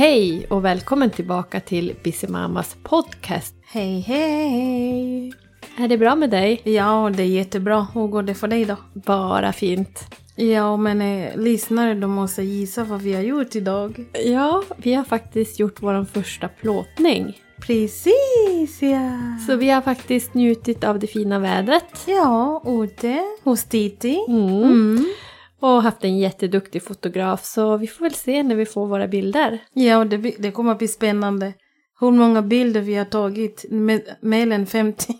Hej och välkommen tillbaka till Busy Mamas podcast. Hej hej! Är det bra med dig? Ja, det är jättebra. Hur går det för dig då? Bara fint. Ja, men eh, lyssnare de måste gissa vad vi har gjort idag. Ja, vi har faktiskt gjort vår första plåtning. Precis ja! Så vi har faktiskt njutit av det fina vädret. Ja, ute hos Titi. Mm. Mm. Och haft en jätteduktig fotograf så vi får väl se när vi får våra bilder. Ja, och det, det kommer att bli spännande. Hur många bilder vi har tagit, mer än 50,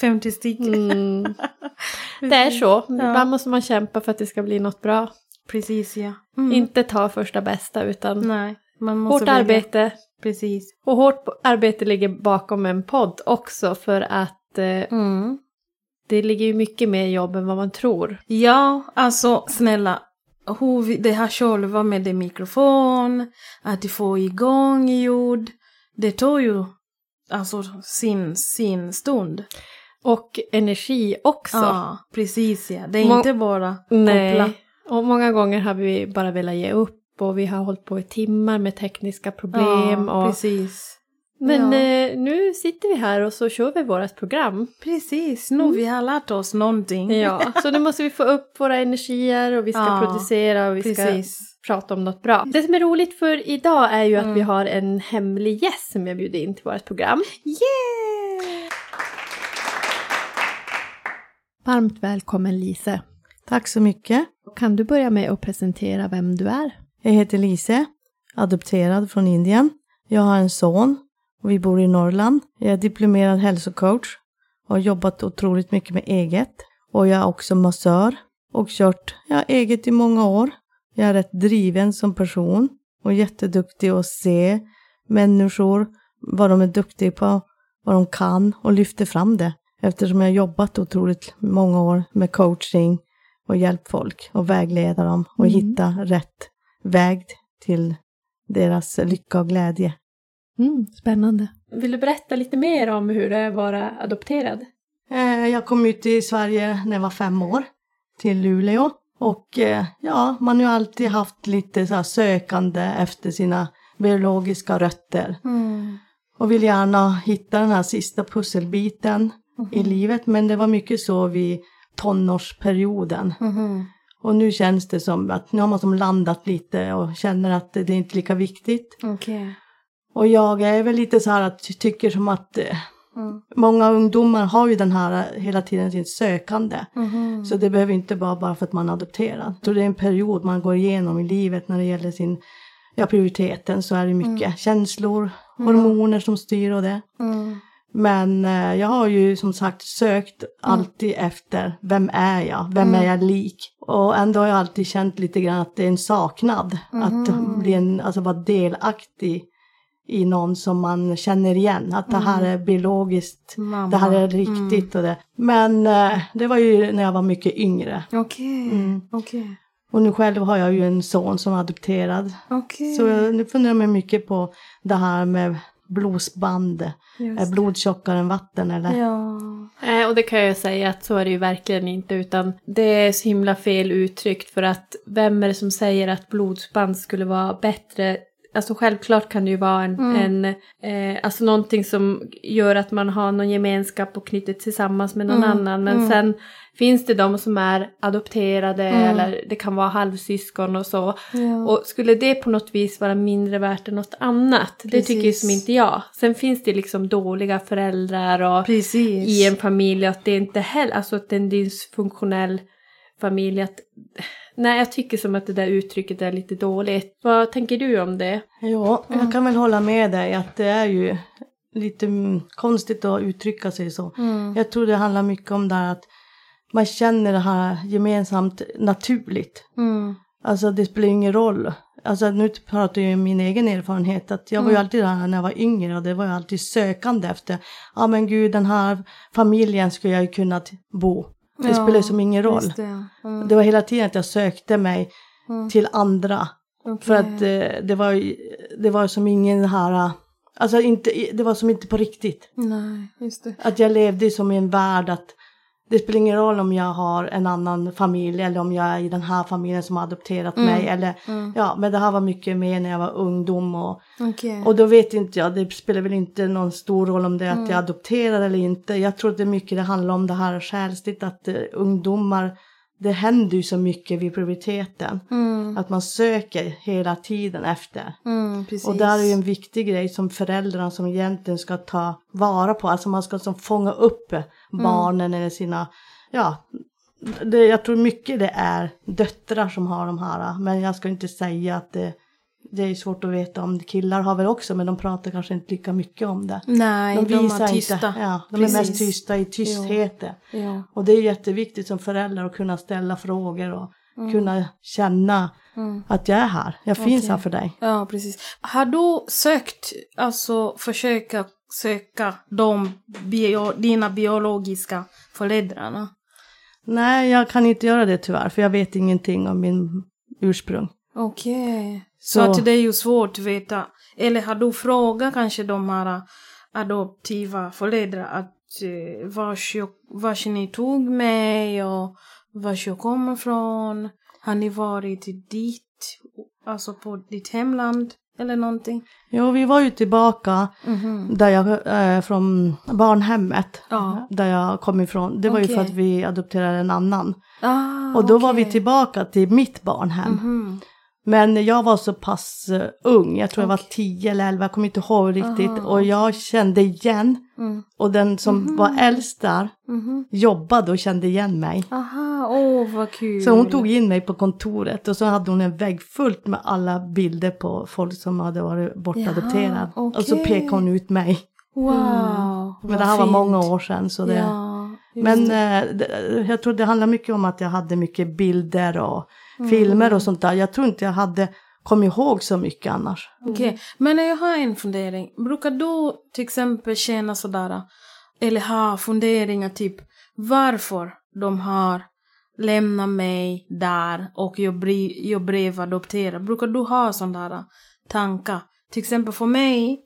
50 stycken. Mm. Det är så. Ja. Ibland måste man kämpa för att det ska bli något bra. Precis ja. Mm. Inte ta första bästa utan Nej, man måste hårt välja. arbete. Precis. Och hårt arbete ligger bakom en podd också för att eh, Mm. Det ligger ju mycket mer jobb än vad man tror. Ja, alltså snälla. Hur vi, det här själva med det mikrofon, att får igång ljud. Det tar ju alltså sin, sin stund. Och energi också. Ja, precis ja. Det är Må- inte bara koppla. Nej. Och många gånger har vi bara velat ge upp och vi har hållit på i timmar med tekniska problem. Ja, och, precis. Men Ja. eh, nu sitter vi här och så kör vi vårt program. Precis, nu vi har lärt oss någonting. Ja, så nu måste vi få upp våra energier och vi ska Ja, producera och vi ska Precis. prata om något bra. Det som är roligt för idag är ju att Mm. vi har en hemlig gäst som jag bjuder in till vårt program. Yeah! Varmt välkommen Lise. Tack så mycket. Kan du börja med att presentera vem du är? Jag heter Lise, adopterad från Indien. Jag har en son och vi bor i Norrland. Jag är diplomerad hälsocoach har jobbat otroligt mycket med eget. Och jag är också massör och kört ja, eget i många år. Jag är rätt driven som person och jätteduktig att se människor, vad de är duktiga på, vad de kan och lyfter fram det. Eftersom jag har jobbat otroligt många år med coaching och hjälpt folk och vägleda dem och Mm. hitta rätt väg till deras lycka och glädje. Mm, spännande. Vill du berätta lite mer om hur det är att vara adopterad? Eh, Jag kom ut i Sverige när jag var fem år, till Luleå. Och eh, ja, man har ju alltid haft lite så här sökande efter sina biologiska rötter. Mm. Och vill gärna hitta den här sista pusselbiten i livet. Men det var mycket så vid tonårsperioden. Mhm. Och nu känns det som att nu har man som landat lite och känner att det är inte lika viktigt. Okej. Och jag är väl lite så här att tycker som att eh, Mm. många ungdomar har ju den här eh, hela tiden sin sökande. Mhm. Så det behöver inte vara bara för att man är adopterad. Så det är en period man går igenom i livet när det gäller sin ja, prioriteten så är det mycket känslor, hormoner som styr och det. Mm. Men eh, jag har ju som sagt sökt alltid efter vem är jag, vem är jag lik? Och ändå har jag alltid känt lite grann att det är en saknad. Att bli en, alltså vara delaktig i någon som man känner igen. Att det här är biologiskt, Mamma. det här är riktigt och det. Men eh, det var ju när jag var mycket yngre. Okej. Mm. Okej. Och nu själv har jag ju en son som är adopterad. Okej. Så jag, nu funderar jag mycket på det här med blodsband. Är blod tjockare än vatten eller? Ja. Nej, och det kan jag säga att så är det ju verkligen inte, utan det är så himla fel uttryckt för att vem är det som säger att blodsband skulle vara bättre? Alltså självklart kan det ju vara en, en eh, alltså någonting som gör att man har någon gemenskap och knyter tillsammans med någon annan. Men sen finns det de som är adopterade eller det kan vara halvsyskon och så. Ja. Och skulle det på något vis vara mindre värt än något annat? Det tycker ju Precis. som inte jag. Sen finns det liksom dåliga föräldrar och Precis. i en familj att det inte heller, alltså att det är en dysfunktionell familj. Att, nej, jag tycker som att det där uttrycket är lite dåligt. Vad tänker du om det? Ja, jag kan väl hålla med dig att det är ju lite mm, konstigt att uttrycka sig så. Mm. Jag tror det handlar mycket om det här att man känner det här gemensamt naturligt. Mm. Alltså det spelar ingen roll. Alltså nu pratar jag om min egen erfarenhet att jag var ju alltid där när jag var yngre och det var ju alltid sökande efter, ja men gud den här familjen skulle jag ju kunnat bo. Det Ja, spelar som ingen roll. Det. Mm. Det var hela tiden att jag sökte mig Mm. till andra. Okej. För att eh, det var ju- det var som ingen här, alltså inte, det var som inte på riktigt. Nej, just det. Att jag levde som i en värld att det spelar ingen roll om jag har en annan familj eller om jag är i den här familjen som har adopterat Mm. mig. Eller, Mm. ja, men det här var mycket mer när jag var ungdom. Och, Okej. och då vet inte jag, det spelar väl inte någon stor roll om det är att Mm. jag adopterar eller inte. Jag tror att det mycket det handlar om det här själsligt, att eh, ungdomar, det händer ju så mycket vid puberteten. Mm. Att man söker hela tiden efter. Mm. Och där är ju en viktig grej som föräldrarna som egentligen ska ta vara på. Alltså man ska som fånga upp barnen eller sina, ja, det, jag tror mycket det är döttrar som har de här. Men jag ska inte säga att det, det är svårt att veta om killar har väl också, men de pratar kanske inte lika mycket om det. Nej, de, är tysta. inte, ja, de är mest Precis. tysta i tystheten. Ja. Och det är jätteviktigt som förälder att kunna ställa frågor och kunna känna Mm. att jag är här, jag finns Okej. här för dig. ja, precis. Har du sökt, alltså försöka söka de bio, dina biologiska föräldrarna? Nej, jag kan inte göra det tyvärr, för jag vet ingenting om min ursprung. Okej. Så. Så- att det är ju svårt att veta. Eller har du frågat kanske de här adoptiva föräldrar att eh, vars, jag, vars ni tog mig och vars jag kommer från? Har ni varit dit, alltså på ditt hemland eller någonting? Jo, vi var ju tillbaka Mhm. där jag, eh, från barnhemmet, Ja. där jag kom ifrån. Det var ju för att vi adopterade en annan. Ah, Och då var vi tillbaka till mitt barnhem. Mhm. Men jag var så pass eh, ung, jag tror jag var 10 eller 11, jag kommer inte ihåg riktigt. Aha, och jag kände igen, Mm. och den som var äldst där Mhm. jobbade och kände igen mig. Aha, åh vad kul. Så hon tog in mig på kontoret och så hade hon en vägg fullt med alla bilder på folk som hade varit bortadopterade. Jaha, Och så pekade hon ut mig. Wow. Men vad det här var fint. många år sedan. Så det... Ja, Men eh, jag tror det handlar mycket om att jag hade mycket bilder och Mm. filmer och sånt där. Jag tror inte jag hade kommit ihåg så mycket annars. Okej, men jag har en fundering. Brukar du till exempel känna sådär, eller ha funderingar typ varför de har lämnat mig där och jag, bli, jag blev adopterad? Brukar du ha sådana tankar? Till exempel för mig,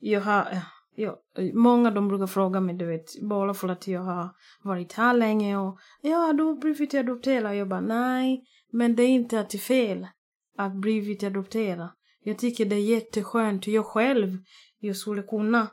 jag har, jag, många de brukar fråga mig, du vet, bara för att jag har varit här länge och ja, du har blivit adopterad. Jag bara nej, men det är inte att det är fel att blivit adopterad. Jag tycker det är jätteskönt. Jag själv, jag skulle kunna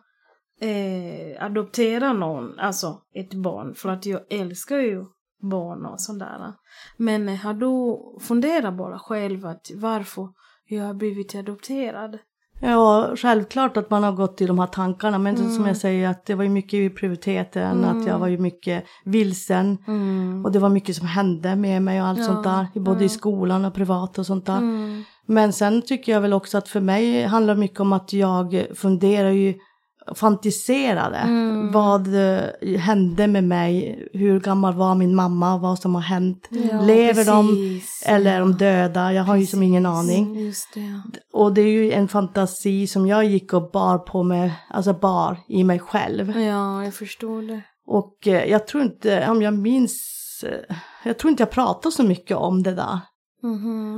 eh, adoptera någon, alltså ett barn, för att jag älskar ju barn och sådär. Men eh, har du funderat bara själv att varför jag har blivit adopterad? Ja, självklart att man har gått i de här tankarna. Men Mm. som jag säger, att det var ju mycket i prioriteten. Mm. Att jag var ju mycket vilsen. Mm. Och det var mycket som hände med mig och allt Ja, sånt där. Både i skolan och privat och sånt där. Mm. Men sen tycker jag väl också att för mig handlar det mycket om att jag funderar ju, fantiserade. Mm. Vad eh, hände med mig? Hur gammal var min mamma? Vad som har hänt? Ja, Lever de precis. eller är de döda? Jag har ju som ingen aning. Just det. Och det är ju en fantasi som jag gick och bar på mig, alltså bar i mig själv. Ja, jag förstår det. Och eh, jag tror inte, om jag minns, eh, jag tror inte jag pratar så mycket om det där.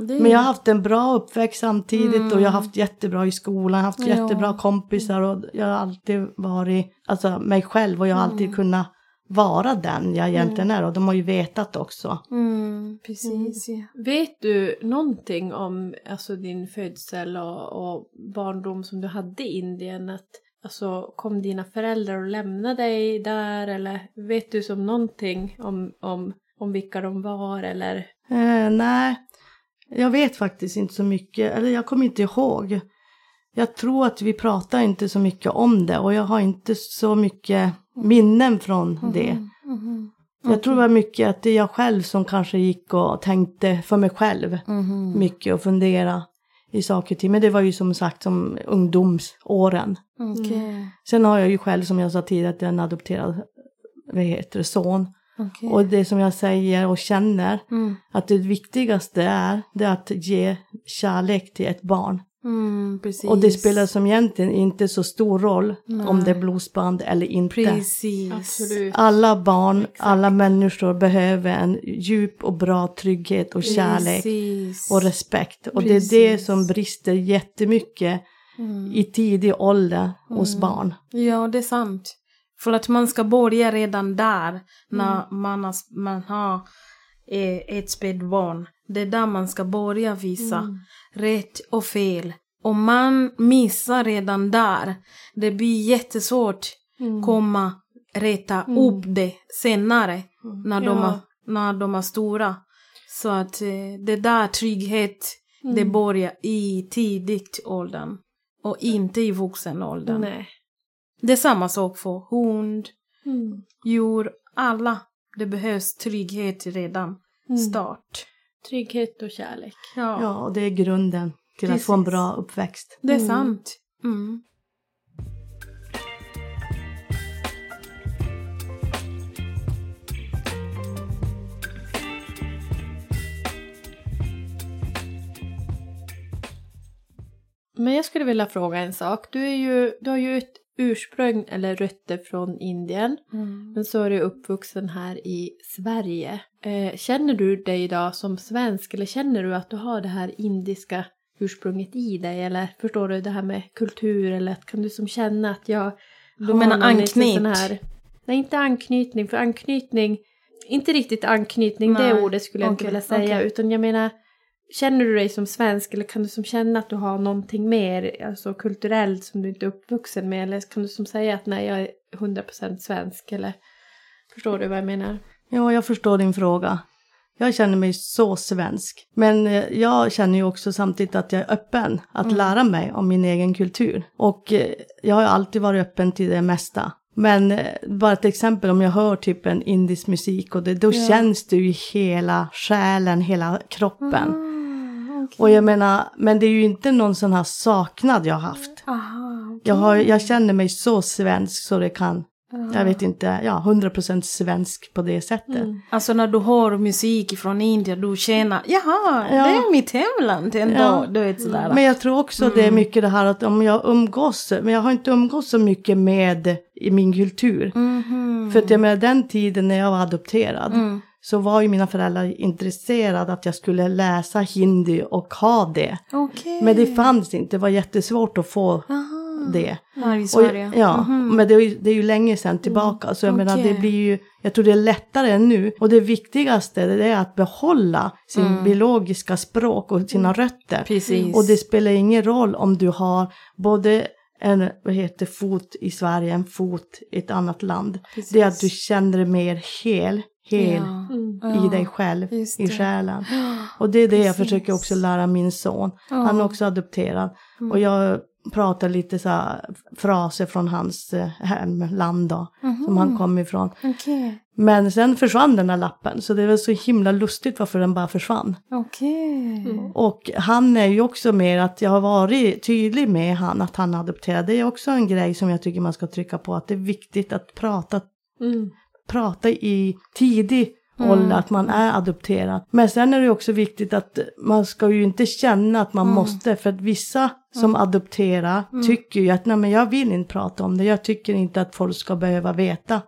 Det är- Men jag har haft en bra uppväxt samtidigt Mm. och jag har haft jättebra i skolan, haft Ja. jättebra kompisar och jag har alltid varit, alltså mig själv och jag har alltid Mm. kunnat vara den jag egentligen är och de har ju vetat också. Mm, precis. Vet du någonting om alltså, din födsel och, och barndom som du hade i Indien? Att, alltså, kom dina föräldrar och lämnade dig där? Eller vet du som någonting om, om, om vilka de var? Eller? Eh, nej, jag vet faktiskt inte så mycket, eller jag kommer inte ihåg. Jag tror att vi pratar inte så mycket om det och jag har inte så mycket minnen från det. Mhm, mhm. Jag tror det var mycket att det är jag själv som kanske gick och tänkte för mig själv Mhm. mycket och fundera i saker och ting. Men det var ju som sagt som ungdomsåren. Okej, Sen har jag ju själv som jag sa tidigare att jag är en adopterad vad heter det, son. Okej. Och det som jag säger och känner Mm, att det viktigaste är, det är att ge kärlek till ett barn. mm, precis. Och det spelar som egentligen inte så stor roll om Nej. det är blodsband eller inte. Precis. Absolut. Alla barn, alla människor behöver en djup och bra trygghet och kärlek Precis. och respekt. Och det är det Precis. som brister jättemycket Mm. i tidig ålder hos Mm. barn. Ja, det är sant. För att man ska börja redan där när man, har, man har eh, ett spädbarn. Det är där man ska börja visa rätt och fel. Om man missar redan där, det blir jättesvårt Mm. komma rätta upp det senare när, de Ja. är, när de är stora. Så att eh, det där trygghet, det Mm. börjar i tidigt åldern och inte i vuxen åldern. Nej. Det är samma sak för hund, Mm. djur, alla. Det behövs trygghet redan Mm. start. Trygghet och kärlek. Ja, Ja, och det är grunden till att få en Precis. bra uppväxt. det är Mm. sant. Mm. Men jag skulle vilja fråga en sak. Du, är ju, du har ju ett ursprung eller rötter från Indien. Mm. Men så är du uppvuxen här i Sverige. Eh, känner du dig idag som svensk eller känner du att du har det här indiska ursprunget i dig? Eller förstår du det här med kultur eller kan du som känna att jag Du menar någon liten anknyt? sån Här, nej, inte anknytning, för anknytning, inte riktigt anknytning, det Nej, ordet skulle jag inte okej, vilja säga, okej. utan jag menar Känner du dig som svensk eller kan du som känna att du har någonting mer alltså kulturellt som du inte är uppvuxen med? Eller kan du som säga att nej jag är 100% svensk eller förstår du vad jag menar? Ja, jag förstår din fråga. Jag känner mig så svensk. Men eh, jag känner ju också samtidigt att jag är öppen att lära mig om min egen kultur. Och eh, jag har ju alltid varit öppen till det mesta. Men eh, bara ett exempel om jag hör typ en indisk musik och det, då känns det ju i hela själen, hela kroppen. Och jag menar, men det är ju inte någon sån här saknad jag har haft. Aha, Jag, har, jag känner mig så svensk så det kan, jag vet inte, ja, 100% svensk på det sättet. Alltså när du hör musik från Indien, du känner jaha, Ja. det är mitt hemland ändå. Ja. Du vet sådär. Men jag tror också det är mycket det här att om jag umgås, men jag har inte umgås så mycket med i min kultur. Mhm. För att jag menar den tiden när jag var adopterad Mm. Så var ju mina föräldrar intresserade att jag skulle läsa hindi och ha det. Okej. Men det fanns inte, det var jättesvårt att få Aha. det. Här i Och, Sverige. ja, Mhm. men det är, ju, det är ju länge sedan tillbaka. Så jag menar, det blir ju, jag tror det är lättare än nu. Och det viktigaste det är att behålla sin biologiska språk och sina rötter. Precis. Och det spelar ingen roll om du har både en vad heter, fot i Sverige, en fot i ett annat land. Precis. Det är att du känner dig mer hel, hel Ja. i Ja, dig själv, i själen. Och det är det jag Precis. försöker också lära min son. Han är också adopterad. Mm. Och jag pratar lite så här fraser från hans eh, hemland då, som Mhm. han kom ifrån. Okej. Men sen försvann den här lappen, så det var så himla lustigt varför den bara försvann. Okej. Och han är ju också mer att jag har varit tydlig med han att han är adopterad. Det är också en grej som jag tycker man ska trycka på, att det är viktigt att prata Mm. Prata i tidig ålder att man är adopterad. Men sen är det också viktigt att man ska ju inte känna att man måste, för att vissa som adopterar tycker ju att nej men jag vill inte prata om det, jag tycker inte att folk ska behöva veta.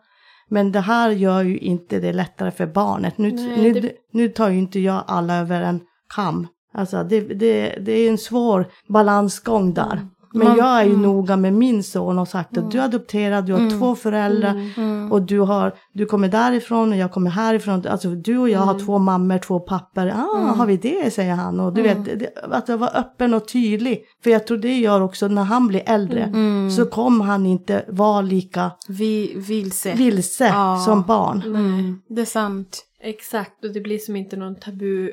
Men det här gör ju inte det lättare för barnet. Nu, Nej, nu, det- nu tar ju inte jag alla över en kam. Alltså det, det, det är en svår balansgång där. Men Man- jag är ju noga med min son och sagt att du är adopterad, du har två föräldrar och du, har, du kommer därifrån och jag kommer härifrån. Alltså du och jag har två mammor, två pappor. Ah, har vi det, säger han. Och du vet, det, att jag var öppen och tydlig. För jag tror det gör också när han blir äldre så kommer han inte vara lika Vi vilse. vilse Ja. som barn. Mm. Det är sant. Exakt, och det blir som inte någon tabu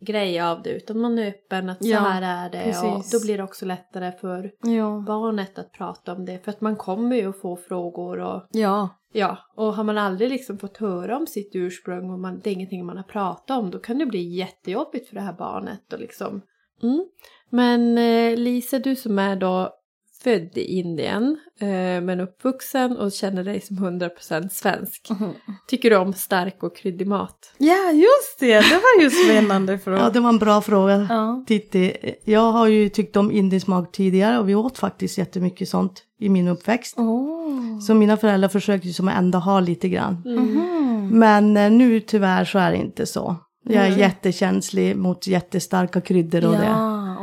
grej av det utan man är öppen att så Ja, här är det och precis. då blir det också lättare för Ja. barnet att prata om det för att man kommer ju att få frågor och Ja. ja, och har man aldrig liksom fått höra om sitt ursprung och man, det är ingenting man har pratat om då kan det bli jättejobbigt för det här barnet och liksom mm. Men eh, Lisa, du som är då född i Indien eh, men uppvuxen och känner dig som 100% svensk. Tycker du om stark och kryddig mat? Ja, just det. Det var ju spännande fråga. Ja, det var en bra fråga. Ja. Titti, jag har ju tyckt om indisk mat tidigare och vi åt faktiskt jättemycket sånt i min uppväxt. Oh. Så mina föräldrar försökte som ändå ha lite grann. Mhm. Men eh, nu tyvärr så är det inte så. Jag är jättekänslig mot jättestarka kryddor och det.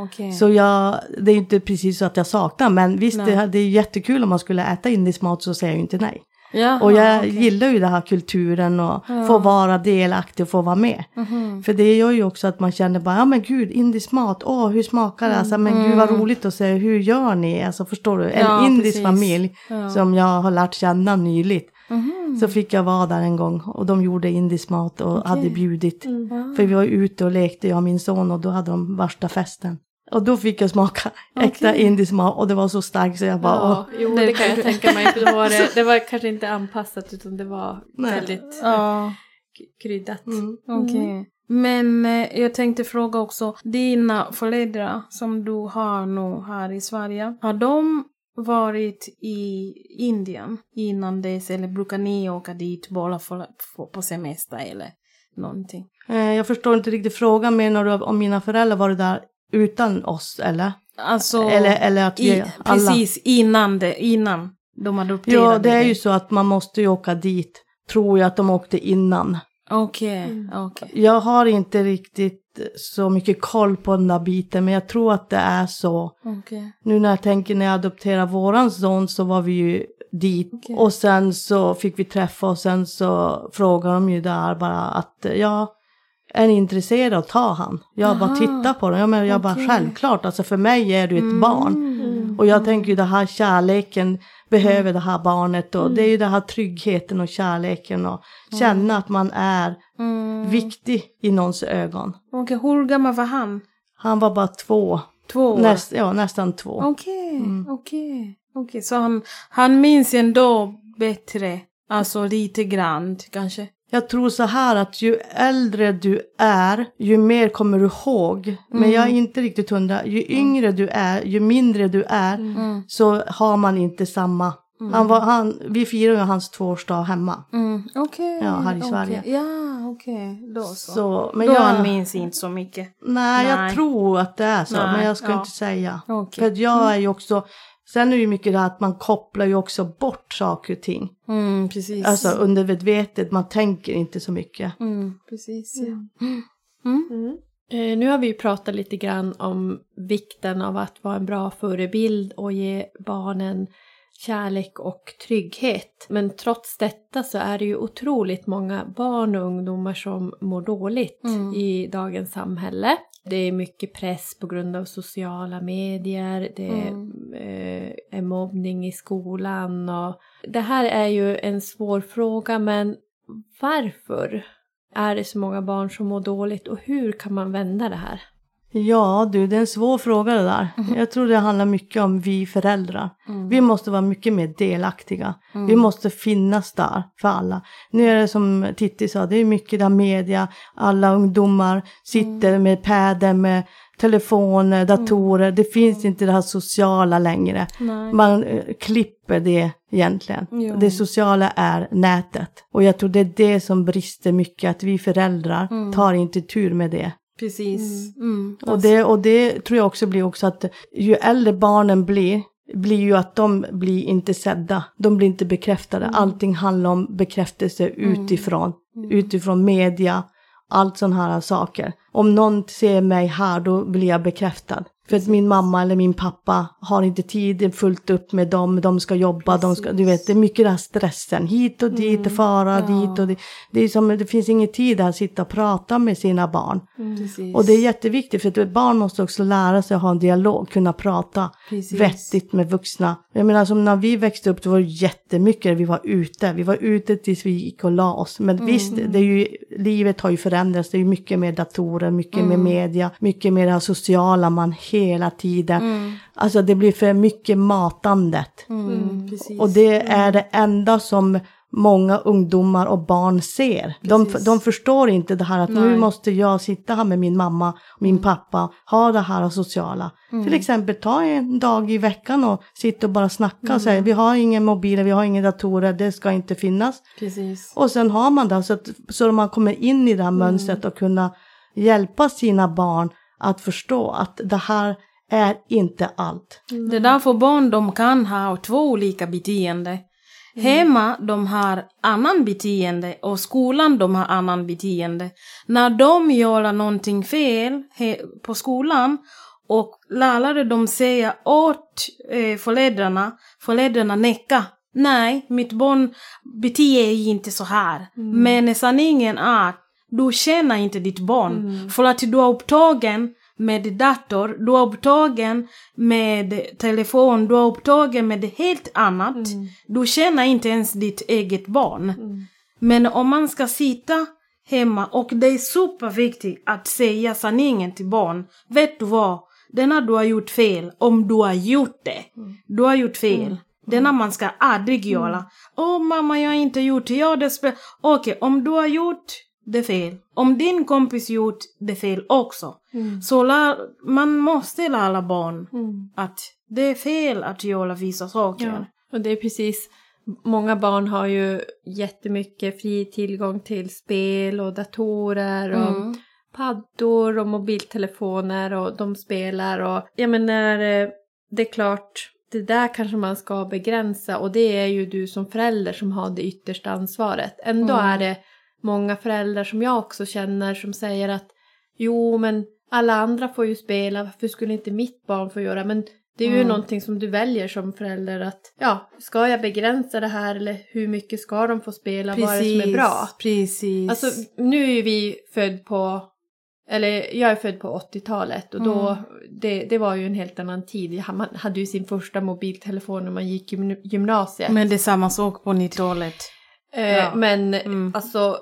Okej. Så jag, det är inte precis så att jag saknar, men visst Nej. det, det är jättekul om man skulle äta indisk mat så säger jag ju inte nej. Jaha, och jag okej. gillar ju den här kulturen och Ja. få vara delaktig och få vara med. Mhm. För det gör ju också att man känner bara, ja men gud, indisk mat, åh hur smakar det? Alltså, men gud vad roligt att se, hur gör ni? Alltså förstår du? En Mm. Ja, indisk precis. familj Ja. som jag har lärt känna nyligt. Mhm. Så fick jag vara där en gång och de gjorde indisk mat och Okej. hade bjudit. Ja. För vi var ute och lekte, jag och min son, och då hade de värsta festen. Och då fick jag smaka äkta Okej. indisk mat och det var så starkt så jag bara, åh. Ja, jo, det kan jag tänka mig. För då var det, det var kanske inte anpassat utan det var Nej. väldigt Ja. k- kryddat. Mm. Okej. Men eh, jag tänkte fråga också, dina föräldrar som du har nu här i Sverige, har de varit i Indien innan dess eller brukar ni åka dit bara för, för, på semester eller någonting? Eh, Jag förstår inte riktigt frågan, menar du om mina föräldrar var där utan oss eller? Alltså, Eller, eller att vi i, alla... precis innan, det, innan de adopterade Ja, det är ju så att man måste ju åka dit. Tror jag att de åkte innan. Okej, Mm. okej. Jag har inte riktigt så mycket koll på den där biten, men jag tror att det är så. okej. Nu när jag tänker när jag adopterade våran son så var vi ju dit Okej. och sen så fick vi träffa och sen så frågade de ju där bara att ja, är ni intresserade att ta han? Jag bara Aha. tittar på dem, ja, men jag bara Okej. självklart, alltså för mig är du ett barn. Mm. Och jag tänker ju det här kärleken behöver det här barnet och det är ju det här tryggheten och kärleken och känna att man är Mm. viktig i någons ögon. Okej, hur gammal var han? Han var bara två, Två år? näst, ja nästan två. Okej, Mm. okej. Okej, så han, han minns ändå bättre, alltså lite grann kanske? Jag tror så här att ju äldre du är, ju mer kommer du ihåg. Men jag är inte riktigt hundra. Ju yngre du är, ju mindre du är, Mm. så har man inte samma. Han var, han, vi firar ju hans tvåårsdag hemma. Mm. Okej. Ja, här i okej. Sverige. Ja, okej. Då så. Så, men Då jag, han minns inte så mycket. nej, Nej. jag tror att det är så, Nej, men jag ska ja. inte säga. Okej. För jag är ju också, sen är det ju mycket det här att man kopplar ju också bort saker och ting. Mm, precis. Alltså undermedvetet, man tänker inte så mycket. Mm, precis, ja. Eh, nu har vi ju pratat lite grann om vikten av att vara en bra förebild och ge barnen kärlek och trygghet. Men trots detta så är det ju otroligt många barn och ungdomar som mår dåligt Mm. i dagens samhälle. Det är mycket press på grund av sociala medier, det Mm. eh, är mobbning i skolan och det här är ju en svår fråga men varför är det så många barn som mår dåligt och hur kan man vända det här? Ja du, det är en svår fråga det där. Jag tror det handlar mycket om vi föräldrar. Vi måste vara mycket mer delaktiga. Vi måste finnas där för alla. Nu är det som Titti sa, det är mycket där media, alla ungdomar sitter med padden, med telefoner, datorer. Det finns inte det här sociala längre. Nej. Man eh, klipper det egentligen. Jo. Det sociala är nätet. Och jag tror det är det som brister mycket, att vi föräldrar tar inte tur med det. Precis. Mm. Och det, och det tror jag också blir också att ju äldre barnen blir, blir ju att de blir inte sedda. De blir inte bekräftade. Allting handlar om bekräftelse utifrån. Utifrån media, allt sådana här saker. Om någon ser mig här, då blir jag bekräftad. För att min mamma eller min pappa har inte tid, det fullt upp med dem, de ska jobba, de ska, du vet, det är mycket den här stressen. Hit och dit, fara dit och dit. Det, är som, det finns ingen tid att sitta och prata med sina barn. Precis. Och det är jätteviktigt för att barn måste också lära sig att ha en dialog, kunna prata Precis. vettigt med vuxna. Jag menar som när vi växte upp, då var det jättemycket vi var ute. Vi var ute tills vi gick och la oss. Men Mm. visst, det är ju, livet har ju förändrats. Det är ju mycket mer datorer, mycket Mm. mer media, mycket mer det här sociala man hela tiden. Mm. Alltså det blir för mycket matandet. Mm. Precis. Och det är det enda som många ungdomar och barn ser. De, de förstår inte det här att nu Nej. måste jag sitta här med min mamma och min pappa, ha det här sociala. Mm. Till exempel ta en dag i veckan och sitta och bara snacka och Mm. säga vi har ingen mobiler, vi har inga datorer, det ska inte finnas. Precis. Och sen har man det så att så att man kommer in i det här Mm. mönstret och kunna hjälpa sina barn att förstå att det här är inte allt. Det är därför barn de kan ha två olika beteende. Hemma de har annan beteende och skolan de har annan beteende. När de gör någonting fel på skolan och lärare de säger åt eh, föräldrarna, föräldrarna näcka nej, mitt barn beter sig inte så här. Mm. Men sanningen är att du känner inte ditt barn. Mm. För att du är upptagen med dator, du är upptagen med telefon, du är upptagen med helt annat. Mm. Du känner inte ens ditt eget barn. Mm. Men om man ska sitta hemma och det är superviktigt att säga sanningen till barn. Vet du vad? Denna du har gjort fel, om du har gjort det. Mm. Du har gjort fel. Denna man ska aldrig göra. Åh mamma jag har inte gjort det. Okej, om du har gjort det fel. Om din kompis gjort det fel också. Mm. Så lär, man måste lära barn Mm. att det är fel att göra vissa saker. Ja, och det är precis. Många barn har ju jättemycket fri tillgång till spel och datorer och Mm. paddor och mobiltelefoner och de spelar och jag menar eh, det är klart det där kanske man ska begränsa och det är ju du som förälder som har det yttersta ansvaret. Ändå Mm. är det många föräldrar som jag också känner som säger att jo men alla andra får ju spela, varför skulle inte mitt barn få göra? Men det är ju Mm. någonting som du väljer som förälder att ja, ska jag begränsa det här eller hur mycket ska de få spela? Vad är det som är bra? Precis. Alltså nu är ju vi född på, eller jag är född på 80-talet och då, Mm. det, det var ju en helt annan tid. Man hade ju sin första mobiltelefon när man gick gymnasiet. Men det samma sak på 90-talet. Eh, Ja. Men Mm. alltså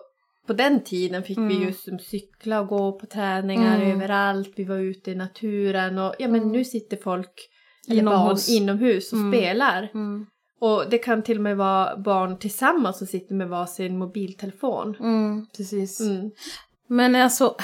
på den tiden fick vi Mm. ju som cykla och gå på träningar Mm. överallt. Vi var ute i naturen och ja men Mm. nu sitter folk eller Inomhus. barn inomhus och Mm. spelar. Mm. Och det kan till och med vara barn tillsammans som sitter med varsin mobiltelefon. Mm, precis. Mm. Men alltså,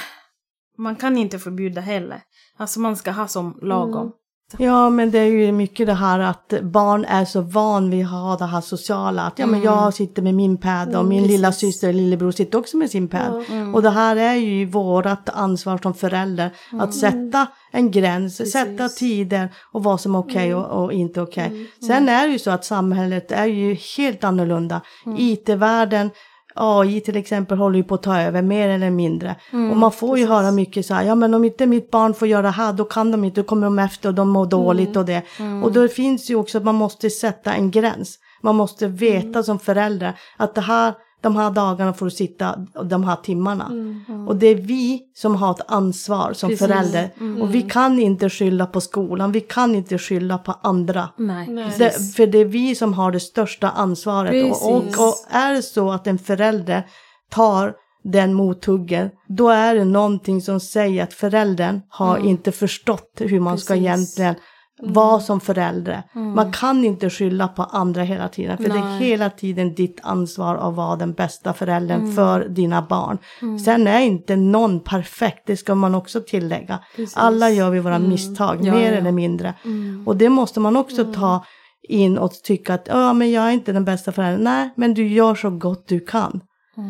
man kan inte förbjuda heller. Alltså man ska ha som lagom. Mm. Ja, men det är ju mycket det här att barn är så van vid att ha det här sociala. Att ja, men Mm. jag sitter med min pad och Mm, min lilla precis. syster och lillebror sitter också med sin pad. Mm. Och det här är ju vårat ansvar som förälder att sätta en gräns, Precis. sätta tider och vad som är okej och, och inte okej. Mm. Sen är det ju så att samhället är ju helt annorlunda. IT-världen, AI till exempel håller ju på att ta över mer eller mindre. Mm, och man får ju höra mycket så här, ja men om inte mitt barn får göra här då kan de inte, då kommer de efter och de mår dåligt och det. Och då finns ju också att man måste sätta en gräns. Man måste veta som förälder att det här, de här dagarna får du sitta de här timmarna. Mm. Och det är vi som har ett ansvar som Precis. förälder. Mm. Och vi kan inte skylla på skolan, vi kan inte skylla på andra. Nej, Nej. Det, precis. för det är vi som har det största ansvaret. Och, och, Precis. och är det så att en förälder tar den mothuggen, då är det någonting som säger att föräldern har inte förstått hur man ska Mm. Precis. Mm. vara som förälder. Man kan inte skylla på andra hela tiden, för det är Nej. hela tiden ditt ansvar att vara den bästa föräldern Mm. för dina barn. Sen är inte någon perfekt, det ska man också tillägga. Alla gör vi våra misstag, Mm. Ja, mer ja. eller mindre. Mm. Och det måste man också ta in och tycka att ja, men jag är inte den bästa föräldern. Nej, men du gör så gott du kan.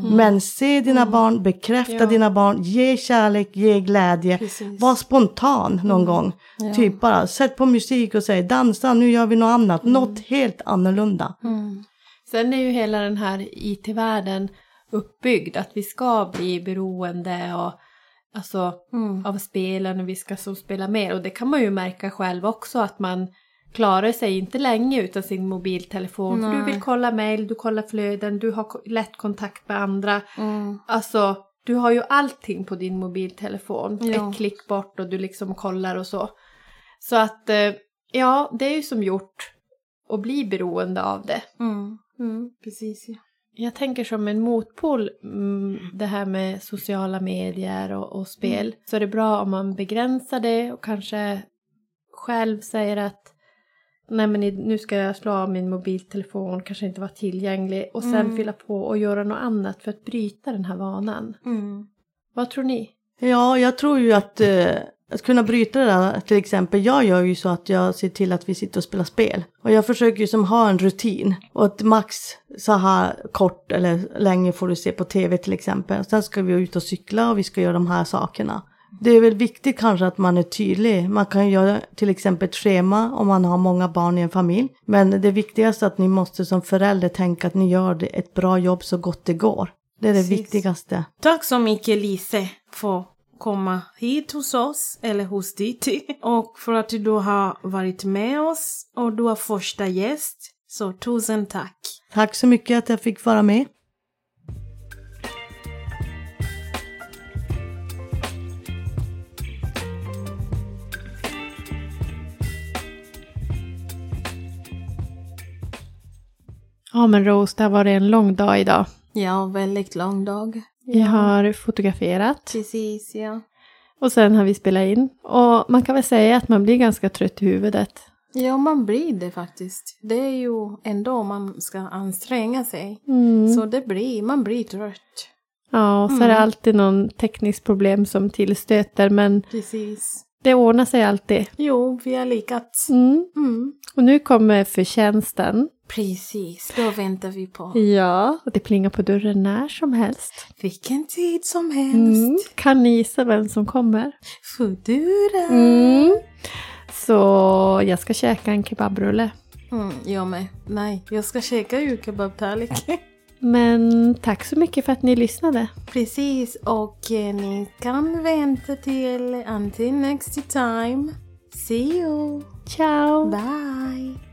Men se dina barn, bekräfta Ja. dina barn, ge kärlek, ge glädje. Precis. Var spontan någon gång. Ja. Typ bara sätt på musik och säg dansa, nu gör vi något annat. Något helt annorlunda. Mm. Sen är ju hela den här IT-världen uppbyggd att vi ska bli beroende och alltså Mm. av spelen och vi ska så spela mer och det kan man ju märka själv också att man klarar sig inte länge utan sin mobiltelefon för du Nej. vill kolla mail, du kollar flöden, du har lätt kontakt med andra. Mm. Alltså du har ju allting på din mobiltelefon, Ja. ett klick bort och du liksom kollar och så. Så att eh, ja, det är ju som gjort att bli beroende av det. Mm. Mm. Precis, ja. Jag tänker som en motpol, mm, det här med sociala medier och, och spel. Så är det bra om man begränsar det och kanske själv säger att nej men nu ska jag slå av min mobiltelefon, kanske inte vara tillgänglig och sen Mm. fylla på och göra något annat för att bryta den här vanan. Mm. Vad tror ni? Ja, jag tror ju att, eh, att kunna bryta det där, till exempel, jag gör ju så att jag ser till att vi sitter och spelar spel. Och jag försöker ju som ha en rutin. Och att max så här kort eller länge får du se på tv till exempel. Sen ska vi ut och cykla och vi ska göra de här sakerna. Det är väl viktigt kanske att man är tydlig. Man kan göra till exempel ett schema om man har många barn i en familj. Men det viktigaste är att ni måste som förälder tänka att ni gör ett bra jobb så gott det går. Det är det Precis. viktigaste. Tack så mycket Lise för att komma hit hos oss, eller hos dig, och för att du har varit med oss och du är första gäst. Så tusen tack. Tack så mycket att jag fick vara med. Ja men Rose, det har varit en lång dag idag. Ja, väldigt lång dag. Vi har fotograferat Precis, ja. och sen har vi spelat in. Och man kan väl säga att man blir ganska trött i huvudet. Ja, man blir det faktiskt. Det är ju ändå man ska anstränga sig. Mm. Så det blir, man blir trött. Ja, och så är det alltid någon tekniskt problem som tillstöter men Precis. Det ordnar sig alltid. Jo, vi har lyckats. Mm. Mm. Och nu kommer förtjänsten. Precis, då väntar vi på. Ja, och det plingar på dörren när som helst. Vilken tid som Mm. helst. Kan ni gissa vem som kommer? Fudura. Mm. Så jag ska käka en kebabrulle. Mm, jag med. Nej, jag ska käka ju kebabtallrik. Men tack så mycket för att ni lyssnade. Precis, och eh, ni kan vänta till until next time. See you. Ciao! Bye.